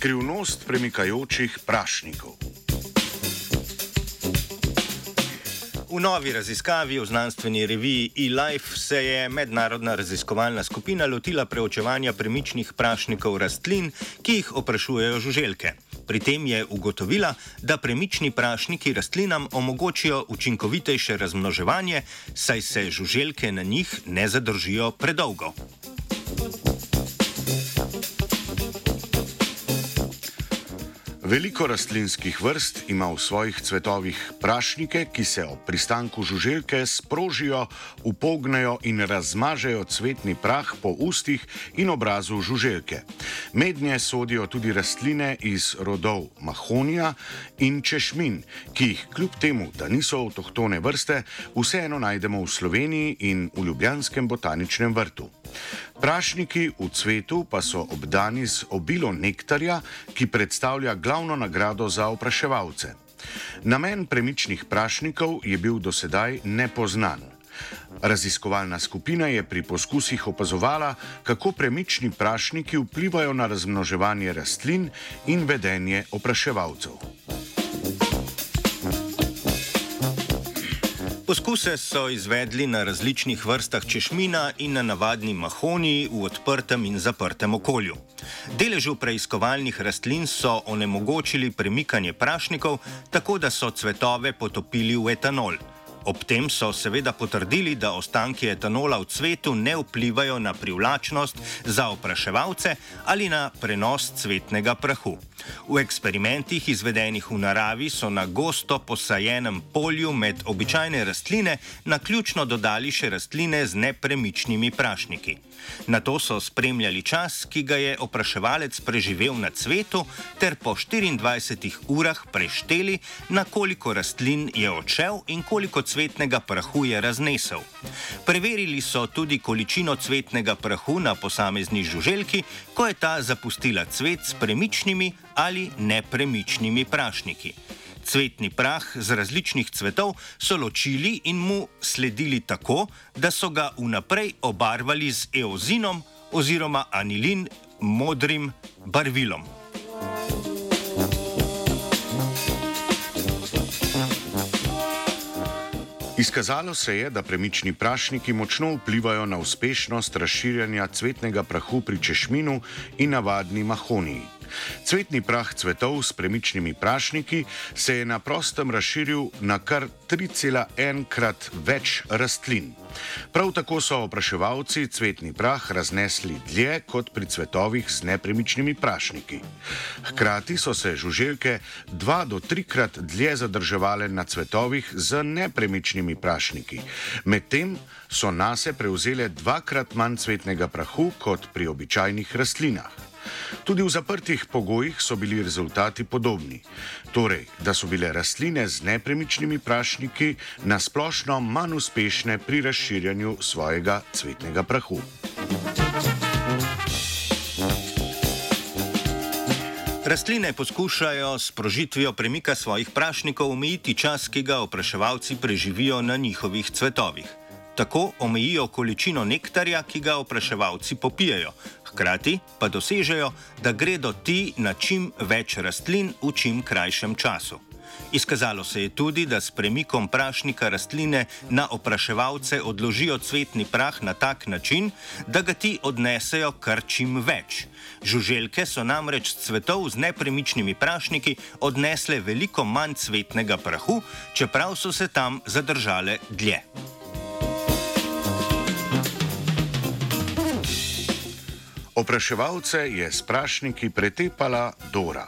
Skrivnost premikajočih prašnikov. V novi raziskavi v znanstveni reviji eLife se je mednarodna raziskovalna skupina lotila preučevanja premičnih prašnikov rastlin, ki jih oprašujejo žuželke. Pri tem je ugotovila, da premični prašniki rastlinam omogočijo učinkovitejše razmnoževanje, saj se žuželke na njih ne zadržijo predolgo. Veliko rastlinskih vrst ima v svojih cvetovih prašnike, ki se ob pristanku žuželke sprožijo, upognejo in razmažejo cvetni prah po ustih in obrazu žuželke. Mednje sodijo tudi rastline iz rodov mahonija in češmin, ki jih kljub temu, da niso avtohtone vrste, vseeno najdemo v Sloveniji in v Ljubljanskem botaničnem vrtu. Prašniki v cvetu pa so obdani z obilo nektarja, ki predstavlja glavno nagrado za opraševalce. Namen premičnih prašnikov je bil dosedaj nepoznan. Raziskovalna skupina je pri poskusih opazovala, kako premični prašniki vplivajo na razmnoževanje rastlin in vedenje opraševalcev. Poskuse so izvedli na različnih vrstah češmina in na navadni mahoniji v odprtem in zaprtem okolju. Deležu preiskovalnih rastlin so onemogočili premikanje prašnikov, tako da so cvetove potopili v etanol. Ob tem so seveda potrdili, da ostanki etanola v cvetu ne vplivajo na privlačnost za opraševalce ali na prenos cvetnega prahu. V eksperimentih, izvedenih v naravi, so na gosto posajenem polju med običajne rastline na ključno dodali še rastline z nepremičnimi prašniki. Na to so spremljali čas, ki ga je opraševalec preživel na cvetu, ter po 24 urah prešteli, na koliko rastlin je odšel in koliko cvetnega prahu je raznesel. Preverili so tudi količino cvetnega prahu na posamezni žuželki, ko je ta zapustila cvet s premičnimi ali nepremičnimi prašniki. Cvetni prah z različnih cvetov so ločili in mu sledili tako, da so ga vnaprej obarvali z eozinom oziroma anilin modrim barvilom. Izkazalo se je, da premični prašniki močno vplivajo na uspešnost razširjanja cvetnega prahu pri češminu in navadni mahoniji. Cvetni prah cvetov s premičnimi prašniki se je na prostem razširil na kar 3,1 krat več rastlin. Prav tako so opraševalci cvetni prah raznesli dlje kot pri cvetovih s nepremičnimi prašniki. Hkrati so se žuželke dva do trikrat dlje zadrževale na cvetovih z nepremičnimi prašniki, medtem so nase prevzele dvakrat manj cvetnega prahu kot pri običajnih rastlinah. Tudi v zaprtih pogojih so bili rezultati podobni. Torej, da so bile rastline z nepremičnimi prašniki nasplošno manj uspešne pri razširjanju svojega cvetnega prahu. Rastline poskušajo s prožitvijo premika svojih prašnikov omejiti čas, ki ga opraševalci preživijo na njihovih cvetovih. Tako omejijo količino nektarja, ki ga opraševalci popijajo, hkrati pa dosežejo, da gredo ti na čim več rastlin v čim krajšem času. Izkazalo se je tudi, da s premikom prašnika rastline na opraševalce odložijo cvetni prah na tak način, da ga ti odnesejo kar čim več. Žuželke so namreč cvetov z nepremičnimi prašniki odnesle veliko manj cvetnega prahu, čeprav so se tam zadržale dlje. Opraševalce je s prašniki pretepala Dora.